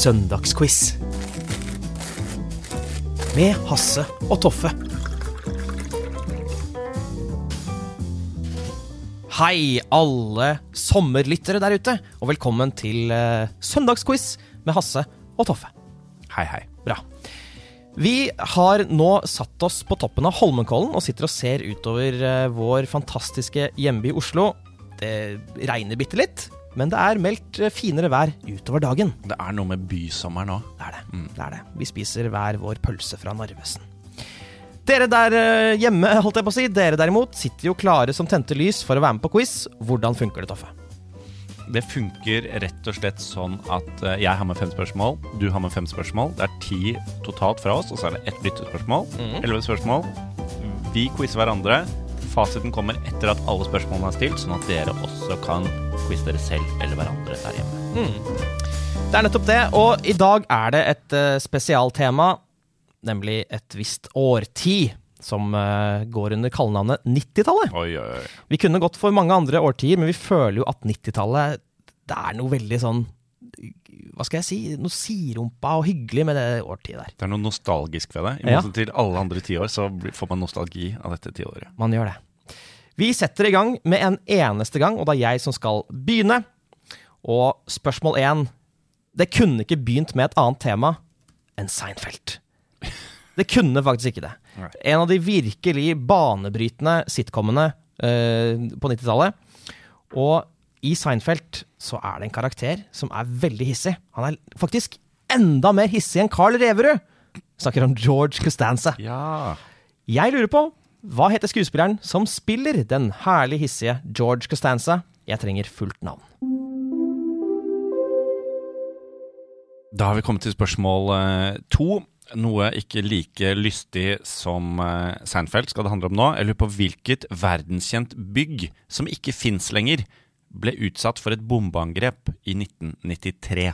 Søndagsquiz. Med Hasse og Toffe. Hei, alle sommerlyttere der ute, og velkommen til eh, Søndagsquiz med Hasse og Toffe. Hei, hei. Bra. Vi har nå satt oss på toppen av Holmenkollen og sitter og ser utover eh, vår fantastiske hjemby Oslo. Det regner bitte litt, men det er meldt eh, finere vær utover dagen. Det er noe med bysommer nå. Det er det. det er det. Vi spiser hver vår pølse fra Narvesen. Dere der eh, hjemme, holdt jeg på å si, dere derimot, sitter jo klare som tente lys for å være med på quiz. Hvordan funker det, Toffe? Det funker rett og slett sånn at eh, jeg har med fem spørsmål, du har med fem spørsmål. Det er ti totalt fra oss, og så er det ett lyttespørsmål. Elleve spørsmål. Vi quizer hverandre. Fasiten kommer etter at alle spørsmålene er stilt, sånn at dere også kan quize dere selv eller hverandre der hjemme. Det er nettopp det, og i dag er det et uh, spesialtema, nemlig et visst årtid, som uh, går under kallenavnet 90-tallet. Oi, oi, oi. Vi kunne gått for mange andre årtier, men vi føler jo at 90-tallet Det er noe veldig sånn Hva skal jeg si? Noe sirumpa og hyggelig med det årtiet der. Det er noe nostalgisk ved det. I Ja. til alle andre tiår så får man nostalgi av dette tiåret. Man gjør det. Vi setter i gang med en eneste gang, og det er jeg som skal begynne. Og spørsmål én Det kunne ikke begynt med et annet tema enn Seinfeld. Det kunne faktisk ikke det. En av de virkelig banebrytende sitcomene uh, på 90-tallet. Og i Seinfeld så er det en karakter som er veldig hissig. Han er faktisk enda mer hissig enn Carl Reverud. Snakker om George Costanza. Ja. Jeg lurer på, hva heter skuespilleren som spiller den herlig hissige George Costanza? Jeg trenger fullt navn. Da har vi kommet til spørsmål eh, to. Noe ikke like lystig som eh, Seinfeld skal det handle om nå. Jeg lurer på hvilket verdenskjent bygg som ikke fins lenger, ble utsatt for et bombeangrep i 1993.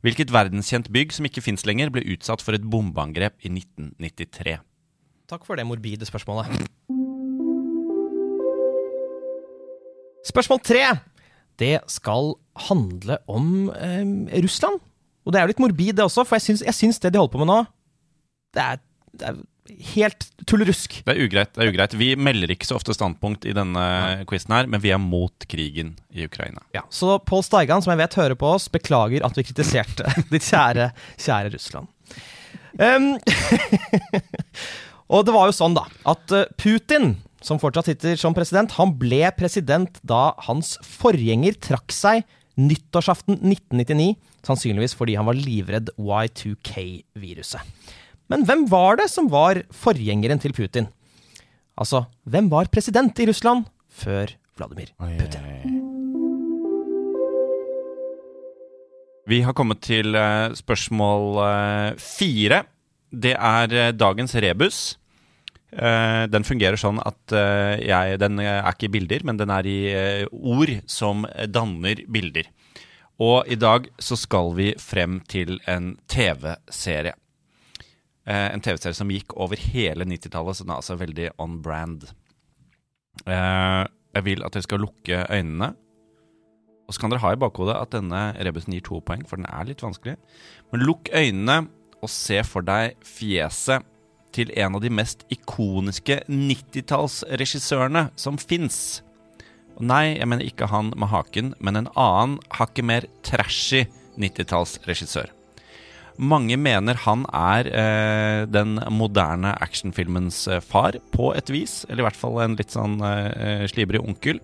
Hvilket verdenskjent bygg som ikke fins lenger, ble utsatt for et bombeangrep i 1993. Takk for det morbide spørsmålet. Spørsmål tre. Det skal handle om eh, Russland. Og det er jo litt morbid, det også, for jeg syns, det de holder på med nå, det er, det er helt tullerusk. Det er ugreit. det er ugreit. Vi melder ikke så ofte standpunkt i denne quizen her, men vi er mot krigen i Ukraina. Ja, Så Pål Steigan, som jeg vet hører på oss, beklager at vi kritiserte ditt kjære, kjære Russland. Um, og det var jo sånn, da, at eh, Putin, som fortsatt sitter som president, han ble president da hans forgjenger trakk seg nyttårsaften 1999, sannsynligvis fordi han var livredd Y2K-viruset. Men hvem var det som var forgjengeren til Putin? Altså, hvem var president i Russland før Vladimir Putin? Vi har kommet til eh, spørsmål eh, fire. Det er eh, dagens rebus. Den fungerer sånn at jeg Den er ikke i bilder, men den er i ord som danner bilder. Og i dag så skal vi frem til en TV-serie. Eh, en TV-serie som gikk over hele 90-tallet, så den er altså veldig on brand. Eh, jeg vil at dere skal lukke øynene. Og så kan dere ha i bakhodet at denne rebusen gir to poeng, for den er litt vanskelig. Men lukk øynene og se for deg fjeset til en av de mest ikoniske 90-tallsregissørene som fins. Nei, jeg mener ikke han med haken, men en annen hakket mer trashy 90-tallsregissør. Mange mener han er eh, den moderne actionfilmens eh, far, på et vis. Eller i hvert fall en litt sånn eh, slibrig onkel.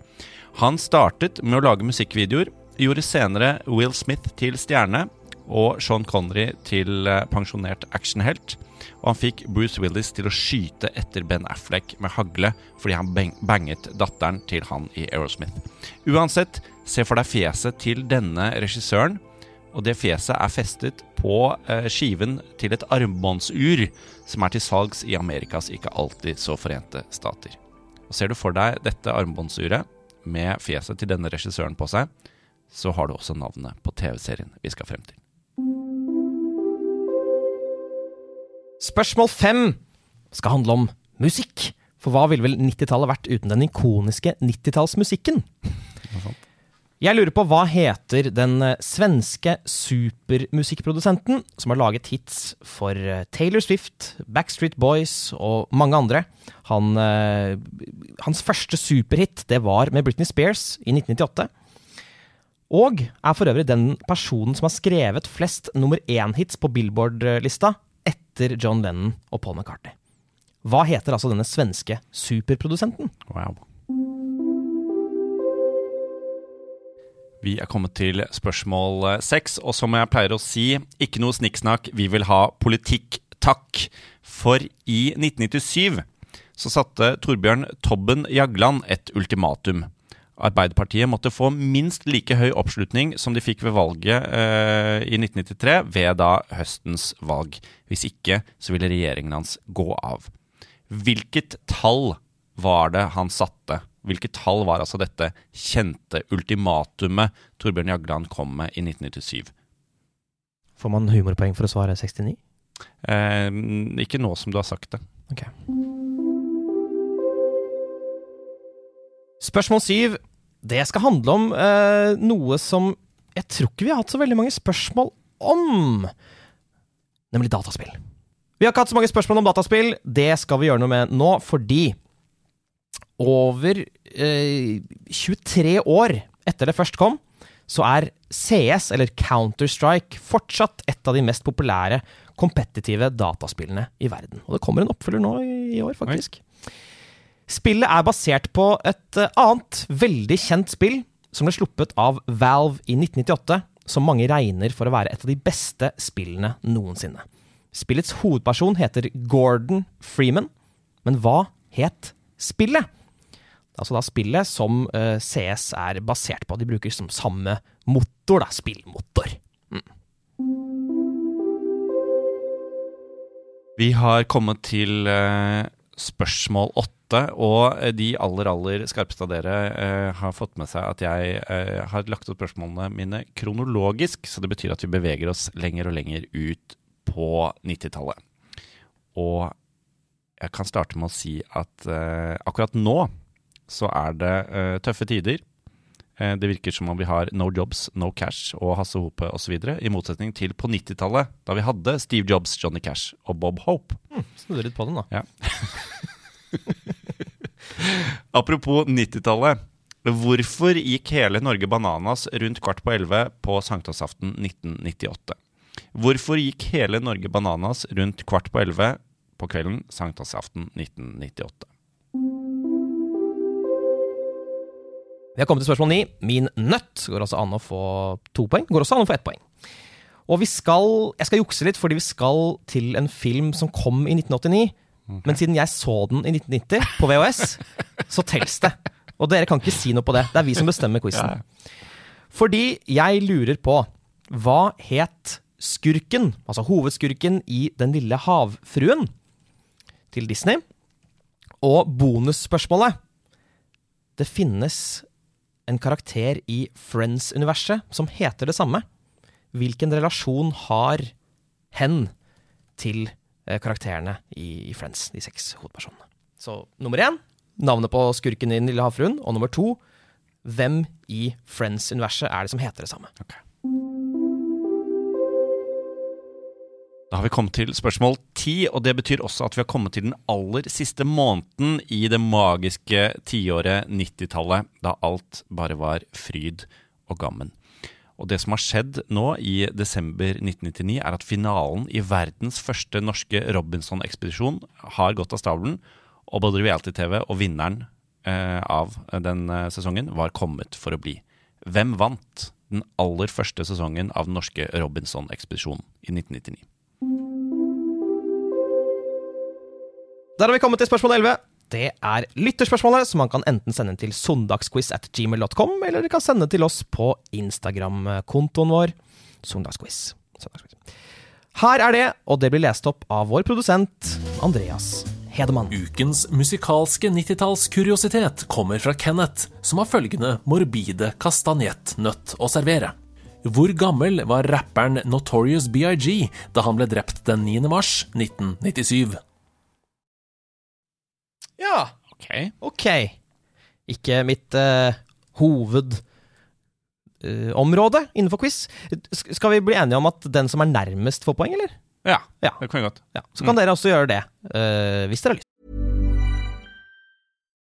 Han startet med å lage musikkvideoer, gjorde senere Will Smith til stjerne, og Sean Connery til eh, pensjonert actionhelt. Og han fikk Bruce Willis til å skyte etter Ben Affleck med hagle fordi han bang banget datteren til han i Aerosmith. Uansett, se for deg fjeset til denne regissøren. Og det fjeset er festet på eh, skiven til et armbåndsur som er til salgs i Amerikas ikke alltid så forente stater. Og Ser du for deg dette armbåndsuret med fjeset til denne regissøren på seg, så har du også navnet på TV-serien vi skal frem til. Spørsmål fem skal handle om musikk. For hva ville vel 90-tallet vært uten den ikoniske 90-tallsmusikken? Jeg lurer på hva heter den eh, svenske supermusikkprodusenten som har laget hits for eh, Taylor Swift, Backstreet Boys og mange andre. Han, eh, hans første superhit det var med Britney Spears i 1998. Og er for øvrig den personen som har skrevet flest nummer én-hits på Billboard-lista etter John Lennon og Paul McCartney. Hva heter altså denne svenske superprodusenten? Wow. Vi er kommet til spørsmål eh, seks, og som jeg pleier å si, ikke noe snikksnakk, vi vil ha politikk, takk. For i 1997 så satte Torbjørn Tobben Jagland et ultimatum. Arbeiderpartiet måtte få minst like høy oppslutning som de fikk ved valget eh, i 1993, ved da høstens valg. Hvis ikke så ville regjeringen hans gå av. Hvilket tall var det han satte? Hvilket tall var altså dette kjente ultimatumet Torbjørn Jagland kom med i 1997? Får man humorpoeng for å svare 69? Eh, ikke nå som du har sagt det. Ok. Spørsmål syv. Det skal handle om eh, noe som jeg tror ikke vi har hatt så veldig mange spørsmål om. Nemlig dataspill. Vi har ikke hatt så mange spørsmål om dataspill. Det skal vi gjøre noe med nå, fordi over eh, 23 år etter det først kom, så er CS, eller Counter-Strike, fortsatt et av de mest populære kompetitive dataspillene i verden. Og det kommer en oppfølger nå i år, faktisk. Spillet er basert på et eh, annet veldig kjent spill som ble sluppet av Valve i 1998, som mange regner for å være et av de beste spillene noensinne. Spillets hovedperson heter Gordon Freeman, men hva het spillet? Altså da spillet som uh, CS er basert på. De bruker som samme motor, da. Spillmotor. Vi har kommet til uh, spørsmål åtte, og eh, de aller, aller skarpeste av dere uh, har fått med seg at jeg uh, har lagt opp spørsmålene mine kronologisk, så det betyr at vi beveger oss lenger og lenger ut på 90-tallet. Og jeg kan starte med å si at eh, akkurat nå så er det uh, tøffe tider. Uh, det virker som om vi har no jobs, no cash og Hasse Hope osv. I motsetning til på 90-tallet, da vi hadde Steve Jobs, Johnny Cash og Bob Hope. Snurre litt på den, da. Apropos 90-tallet. Hvorfor gikk hele Norge bananas rundt kvart på elleve på sankthansaften 1998? Hvorfor gikk hele Norge bananas rundt kvart på elleve på kvelden sankthansaften 1998? Vi har kommet til spørsmål ni. Min nøtt går også an å få to poeng. Går også an å få ett poeng. Og vi skal Jeg skal jukse litt, fordi vi skal til en film som kom i 1989. Men siden jeg så den i 1990 på VHS, så tels det. Og dere kan ikke si noe på det. Det er vi som bestemmer quizen. Fordi jeg lurer på hva het skurken, altså hovedskurken i Den lille havfruen til Disney? Og bonusspørsmålet Det finnes en karakter i Friends-universet som heter det samme. Hvilken relasjon har hen til eh, karakterene i, Friends, de seks hovedpersonene? Så nummer én, navnet på skurken i Den lille havfruen. Og nummer to, hvem i Friends-universet er det som heter det samme? Da har vi kommet til spørsmål ti, og det betyr også at vi har kommet til den aller siste måneden i det magiske tiåret 90-tallet, da alt bare var fryd og gammen. Og det som har skjedd nå i desember 1999, er at finalen i verdens første norske Robinson-ekspedisjon har gått av stabelen, og både reality-TV og vinneren eh, av den eh, sesongen var kommet for å bli. Hvem vant den aller første sesongen av den norske Robinson-ekspedisjonen i 1999? Der har vi kommet til spørsmål 11. Det er lytterspørsmålet, som man kan enten sende til søndagsquiz at gmail.com, eller dere kan sende til oss på Instagram-kontoen vår. Søndagsquiz. Her er det, og det blir lest opp av vår produsent Andreas Hedemann. Ukens musikalske 90-tallskuriositet kommer fra Kenneth, som har følgende morbide kastanjettnøtt å servere. Hvor gammel var rapperen Notorious BIG da han ble drept den 9. mars 1997? Ja, Ok. ok. Ikke mitt uh, hovedområde innenfor quiz. Skal vi bli enige om at den som er nærmest, får poeng, eller? Ja, Ja. det kan vi godt. Ja, Så kan dere også gjøre det, uh, hvis dere har lyst.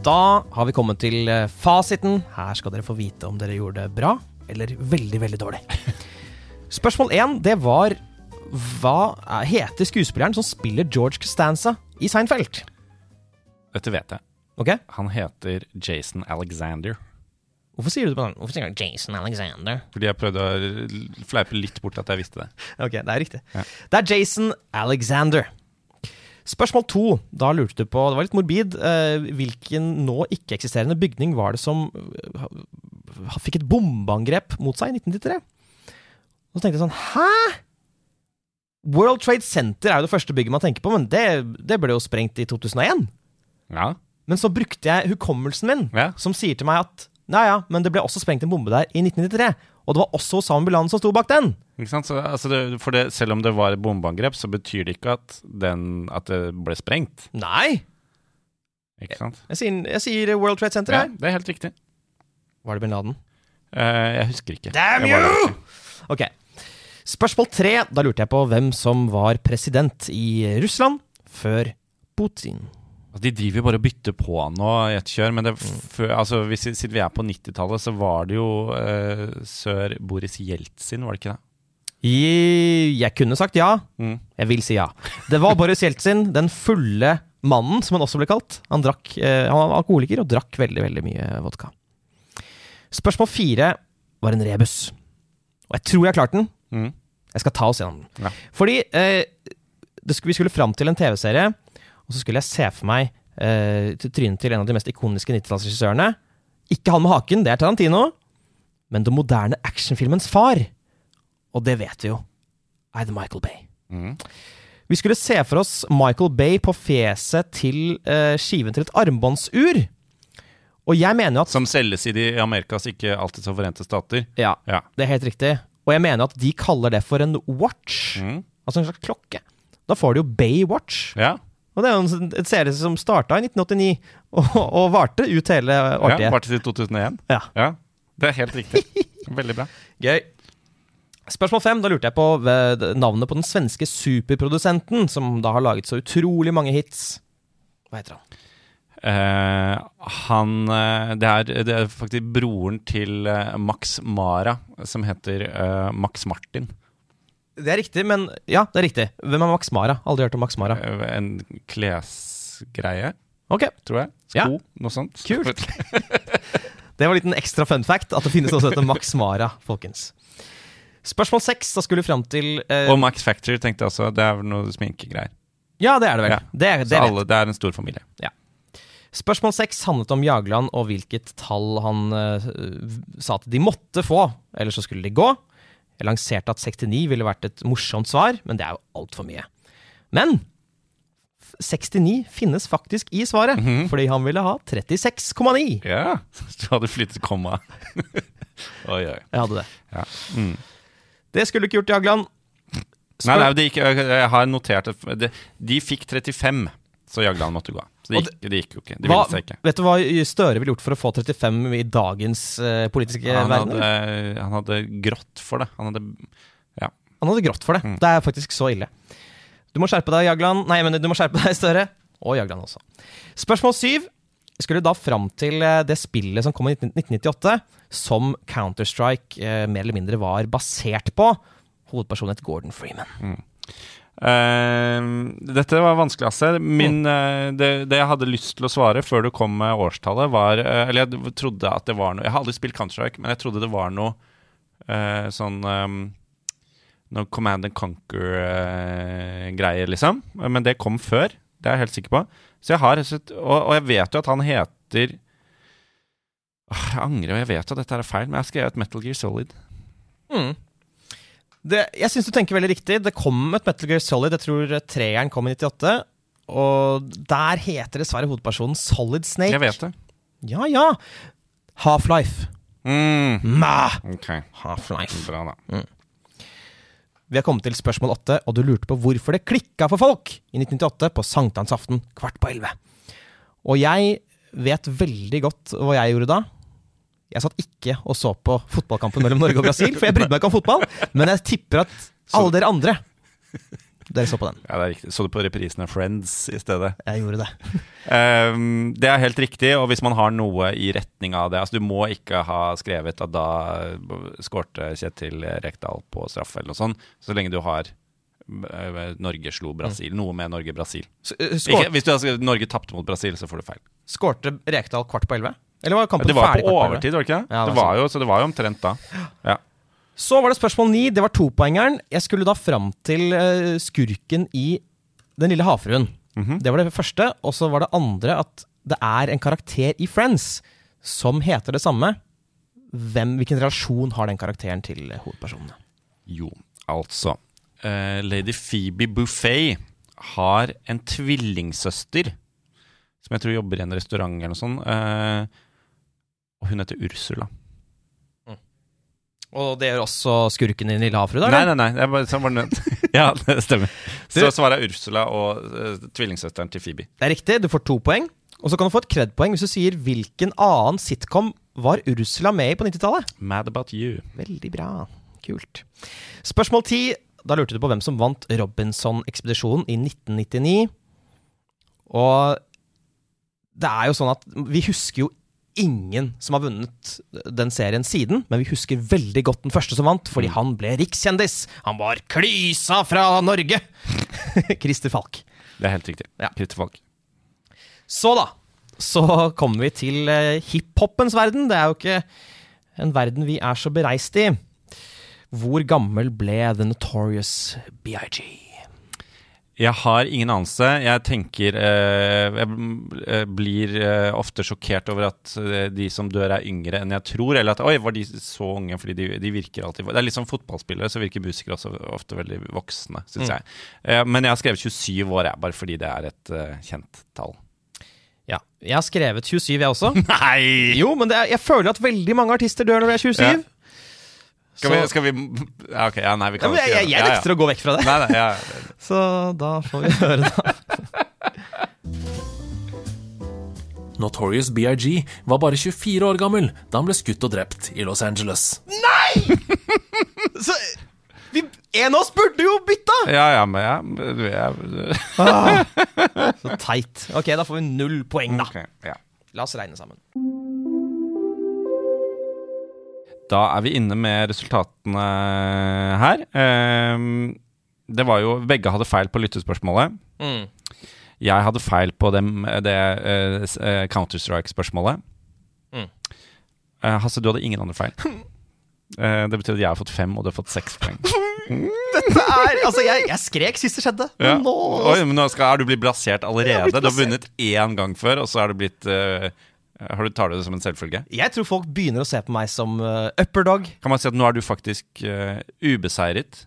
Da har vi kommet til eh, fasiten. Her skal dere få vite om dere gjorde det bra eller veldig, veldig dårlig. Spørsmål én, det var Hva er- heter skuespilleren som spiller George Costanza i Seinfeld? Dette vet jeg. Okay. Han heter Jason Alexander. Hvorfor sier du det på den? Hvorfor sier du Jason Alexander? Fordi jeg prøvde å fleipe litt bort at jeg visste det. Ok, det er riktig. Ja. Det er Jason Alexander. Spørsmål to. Da lurte du på, det var litt morbid, eh, hvilken nå ikke-eksisterende bygning var det som eh, fikk et bombeangrep mot seg i 1993? Og så tenkte jeg sånn Hæ?! World Trade Center er jo det første bygget man tenker på, men det, det ble jo sprengt i 2001. Ja. Men så brukte jeg hukommelsen min, Ja. som sier til meg at ja, ja, men det ble også sprengt en bombe der i 1993. Og det var også Osama bin Laden som sto bak den. Ikke sant? Så, altså det, for det, selv om det var bombeangrep, så betyr det ikke at, den, at det ble sprengt. Nei! Ikke sant? Jeg sier, jeg sier World Trade Center Ja, her. det er helt riktig. Var det bin Laden? Uh, jeg husker ikke. Damn Jeg you! Ok. Spørsmål tre. Da lurte jeg på hvem som var president i Russland før Putin. Altså, De driver jo bare og bytter på nå i ett kjør, men det, før, altså, hvis, siden vi er på 90-tallet, så var det jo eh, sør Boris Jeltsin, var det ikke det? I, jeg kunne sagt ja. Mm. Jeg vil si ja. Det var Boris Jeltsin, den fulle mannen, som han også ble kalt. Han, drakk, eh, han var alkoholiker og drakk veldig, veldig mye vodka. Spørsmål fire var en rebus. Og jeg tror jeg har klart den. Mm. Jeg skal ta oss gjennom den. Ja. Fordi eh, det skulle, vi skulle fram til en TV-serie, og så skulle jeg se for meg eh, trynet til en av de mest ikoniske 90-tallsregissørene. Ikke han med haken, det er Tarantino, men den moderne actionfilmens far. Og det vet vi jo. Er det Michael Bay. Mm. Vi skulle se for oss Michael Bay på fjeset til eh, skiven til et armbåndsur. Og jeg mener jo at Som selges i de Amerikas ikke alltid så forente stater. Ja, Ja. det er helt riktig. Og jeg mener at de kaller det for en watch. Mm. Altså en slags klokke. Da får du jo Bay Watch. Ja. Og det er jo en et serie som starta i 1989, og, og varte ut hele årtiet. ja. varte til 2001. Ja. Ja. Det er helt riktig. Veldig bra. Gøy. Spørsmål fem. Da lurte jeg på navnet på den svenske superprodusenten som da har laget så utrolig mange hits. Hva heter han? Uh, han eh, det, er, det er faktisk broren til eh, Max Mara, som heter uh, Max Martin. Det er riktig, men Ja, det er riktig. Hvem er Max Mara? Aldri hørt om Max Mara. Eh, en klesgreie, Ok, tror jeg. Sko, Ja. noe sånt. Kult. Det var en liten ekstra fun fact at det finnes som heter Max Mara, folkens. Spørsmål seks. Da skulle vi fram til eh, Og Max Factor tenkte jeg også. Det er vel noe sminkegreier. Ja, det er det vel. Ja. Det, er- det vet alle, det er en stor familie. Spørsmål seks handlet om Jagland og hvilket tall han uh, sa at de måtte få, eller så skulle de gå. Jeg lanserte at 69 ville vært et morsomt svar, men det er jo altfor mye. Men 69 finnes faktisk i svaret, fordi han ville ha 36,9. Ja, Du hadde flyttet komma. oi, oi. Jeg hadde det. Ja. Mm. Det skulle du ikke gjort, Jagland. Nei, nei, de gikk, jeg har notert det, De fikk 35, Så Jagland måtte gå. Så det gikk, det gikk jo ikke. Det ville seg ikke. vet du hva Støre ville gjort for å få 35 i dagens uh, politiske Han verden? hadde, han hadde grått for det. Han hadde Han hadde grått for det. Mm. Det er faktisk så ille. Du må skjerpe deg, Jagland. Nei, men du må skjerpe deg, Støre. Og Jagland også. Spørsmål syv skulle da fram til eh, det spillet som kom i 1998, som Counter-Strike eh, mer eller mindre var basert på. Hovedpersonen het Gordon Freeman. Eh, dette var vanskelig, Asse. Min, uh, det, det jeg hadde lyst til å svare før du kom med årstallet, var uh, Eller jeg trodde at det var noe Jeg har aldri spilt Counter-Strike, men jeg trodde det var noe sånn um, Noe Command and Conquer-greier, liksom. Men det kom før. Det er jeg helt sikker på. Så jeg har og Og, jeg vet jo at han heter Jeg angrer, og jeg vet at dette er feil, men jeg har skrevet Metal Gear Solid. Mm. Det, jeg syns du tenker veldig riktig. Det kom et Metal Gear Solid. Jeg tror eh, treeren kom i 98. Og der heter dessverre hovedpersonen Solid Snake. Jeg vet det. Ja, ja. Half-Life. Mm. Ma! Ok, Half-Life. bra da. Vi har kommet til spørsmål åtte, og du lurte på hvorfor det klikka for folk i 1998 på sankthansaften kvart på elleve. Og jeg vet veldig godt hva jeg gjorde da. Jeg satt ikke og så på fotballkampen mellom Norge og Brasil, for jeg brydde meg ikke om fotball. Men jeg tipper at alle dere andre dere så på den. Ja, det er riktig. Så du på reprisen av Friends i stedet? Jeg gjorde det. um, det er helt riktig, og hvis man har noe i retning av det altså Du må ikke ha skrevet at da skårte Kjetil Rekdal på straffe eller noe sånt, så lenge du har Norge slo Brasil. Noe med Norge-Brasil. Eh, hvis du har Norge tapte mot Brasil, så får du feil. Skårte Rekdal kvart på elleve? Eller var kampen Det var ferdig på overtid, var det ikke det? Ja, det det var var jo, så det var jo omtrent da. Ja. Så var det spørsmål ni. Det var topoengeren. Jeg skulle da fram til eh, skurken i Den lille havfruen. Mhm. Det var det første. Og så var det andre at det er en karakter i Friends som heter det samme. Hvem, hvilken relasjon har den karakteren til eh, hovedpersonene? Jo, altså eh, Lady Phoebe Buffet har en tvillingsøster som jeg tror jobber i en restaurant eller noe sånt. Uh, og hun heter Ursula. Og det gjør også skurken i Den lille havfruen? Nei, nei, nei. Jeg bare, nødt. ja, det stemmer. Så svaret er Ursula og uh, tvillingsøsteren til Phoebe. Det er riktig. Du får to poeng. Og så kan du få et kred-poeng hvis du sier hvilken annen sitcom var Ursula med i på 90-tallet. Mad About You. Veldig bra. Kult. Spørsmål ti. Da lurte du på hvem som vant Robinson-ekspedisjonen i 1999. Og det er jo sånn at vi husker jo ingen som har vunnet den serien siden, men vi husker veldig godt den første som vant, fordi han ble rikskjendis. Han var klysa fra Norge! Christer Falk. Det er helt riktig. Ja. Christer Falk. Så da, så kommer vi til eh, hiphopens verden. Det er jo ikke en verden vi er så bereist i. Hvor gammel ble The Notorious BIG? Jeg har ingen anelse. Jeg tenker eh, Jeg eh, blir eh, ofte sjokkert over at eh, de som dør, er yngre enn jeg tror. Eller at Oi, var de så unge? Fordi de, de virker alltid Det er litt som fotballspillere, så virker musikere også ofte veldig voksne, syns Mm. jeg. Eh, men jeg har skrevet 27 år, jeg, bare fordi det er et eh, kjent tall. Ja, jeg har skrevet 27, jeg også. Nei! Jo, men det er, jeg føler at veldig mange artister dør når de er 27. Ja. Skal vi, skal vi ja, Ok, ja, nei, vi Ja, kan men jeg, ikke jeg, jeg. Ja, nekter å gå vekk fra det. Nei, nei, ja. Så da får vi høre, da. Notorious BIG var bare 24 år gammel da han ble skutt og drept i Los Angeles. Så vi, en av oss burde jo bytta! ja, ja, men ja, du er Så teit. Ok, da får vi null poeng, da. Okay, ja. La oss regne sammen. Da er vi inne med resultatene her. Ehm, det var jo Begge hadde feil på lyttespørsmålet. Mm. Jeg hadde feil på dem, det uh, Counter-Strike-spørsmålet. Mm. Uh, Hasse, du hadde ingen andre feil. Uh, det betyr at jeg har fått fem, og du har fått seks poeng. Dette er, altså, jeg, jeg skrek sist det skjedde. Ja. Nå Oi, men nå skal, er du blitt blasert allerede. blitt Du har vunnet én gang før, og så er du blitt eh, har du, Tar du det som en selvfølge? Jeg tror folk begynner å se på meg som uh, upperdog. Kan man si at nå er du faktisk uh, ubeseiret?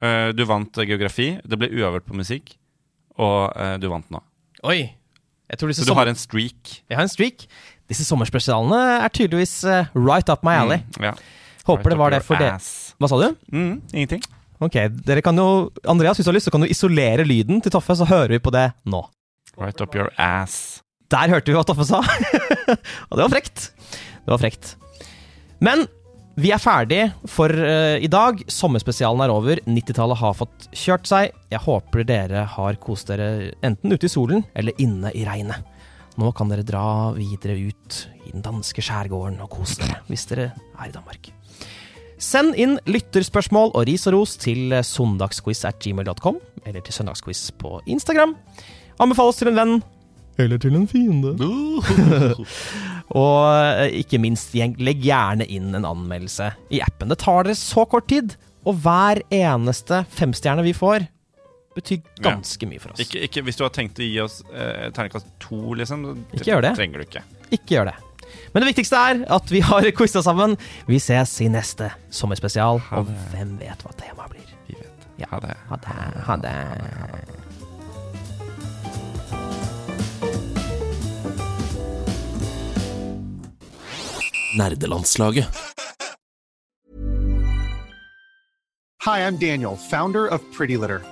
Uh, du vant eh, geografi, det ble uavgjort på musikk, og eh, du vant nå. Oi. Så du sommer- har en streak. Jeg har en streak. Disse sommerspesialene er tydeligvis right up my alley. Mm, ja. Håper det var det for Right ass. Hva sa du? Mm, ingenting. Ok, dere kan jo Andreas, hvis du har lyst, så kan du isolere lyden til Toffe, så hører vi på det nå. Right up your ass. Der hørte vi hva Toffe sa! Og det var frekt. Det var frekt. Men vi er ferdig for uh, i dag. Sommerspesialen er over. 90-tallet har fått kjørt seg. Jeg håper dere har kost dere enten ute i solen eller inne i regnet. Nå kan dere dra videre ut i den danske skjærgården og kose dere, hvis dere er i Danmark. Send inn lytterspørsmål og ris og ros til søndagsquiz at gmail.com, eller til søndagsquiz på Instagram. Anbefales til en venn. Eller til en fiende. og eh, ikke minst, legg gjerne inn en anmeldelse i appen. Det tar dere så kort tid, og hver eneste femstjerne vi får, betyr ganske mye for oss. Ikke, ikke hvis du har tenkt å gi oss eh, terningkast to, liksom. Ikke gjør det. trenger du ikke. Ikke gjør det. Men det viktigste er at vi har quiza sammen. Vi ses i neste sommerspesial, og hvem vet hva temaet blir. Vi vet. Ja. Ha det. Ha det. Ha det. Nerdelandslaget. Hi, I'm Daniel, founder of Pretty Litter.